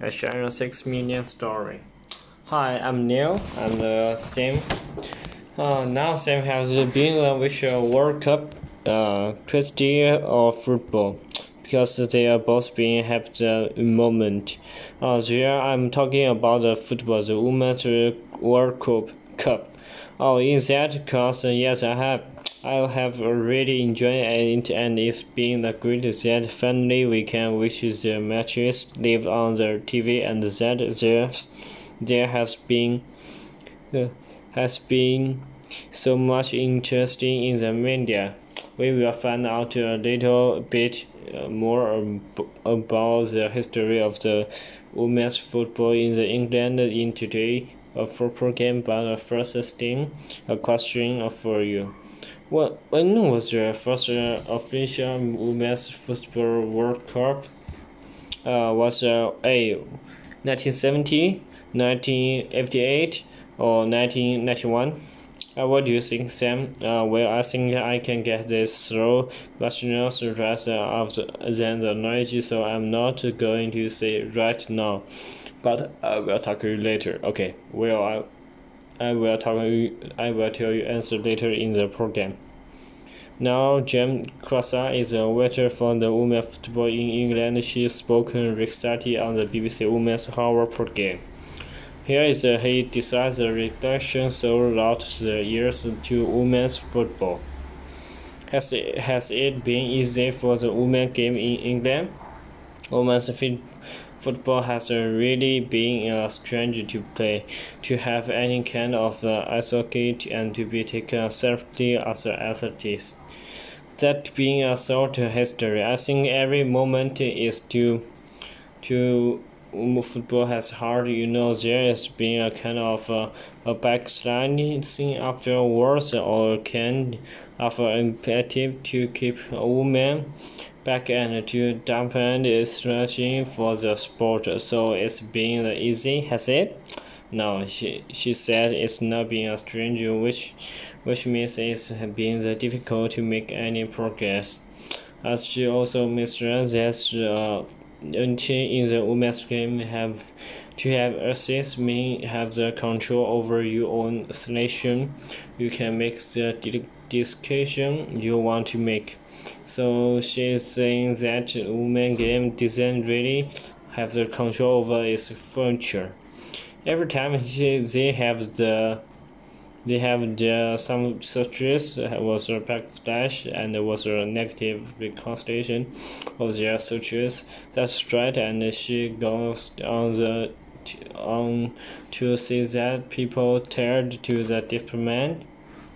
A six million story. Hi, I'm Neil. I'm the Sam. Uh, now Sam has been a visual World Cup, uh, cricket or football, because they are both being have the moment. Uh, there I'm talking about the football, the Women's World Cup. Cup. Oh, in that case, yes, I have. I have already enjoyed it and it's been a great that finally we can watch the matches live on the TV and that there, there has been uh, has been so much interesting in the media. We will find out a little bit uh, more about the history of the women's football in the England in today a football game but first thing a question for you. Well, when was the first uh, official Women's Football World Cup? Uh, was uh, A. 1970, 1988, or 1991? Uh, what do you think, Sam? Uh, well, I think I can get this through rational rest of the, than the knowledge, so I'm not going to say right now. But I will talk to you later. Okay, well, I I will talk you, I will tell you answer later in the program. Now, Jem Crossa is a writer for the women's football in England. She spoke recently on the BBC Woman's Hour program. Here is he decides the reduction throughout the years to women's football. Has it, has it been easy for the women game in England? Women's has really been a strange to play, to have any kind of uh, isolate and to be taken seriously as an athlete. That being a sort of history, I think every moment is to to football has hard. You know, there has been a kind of uh, a backsliding thing afterwards, or can of an imperative to keep a woman back and to dampen its searching for the sport. So it's been easy, has it? No, she she said it's not been a stranger, which which means it's been difficult to make any progress. As she also mentioned that uh, in the women's game have to have access mean have the control over your own selection. You can make the decision you want to make. So she's saying that women game doesn't really have the control over its future. Every time she, they have the they have the some searches was a backslash and was a negative reconstruction of their searches. That's right, and she goes on the on to see that people turned to the different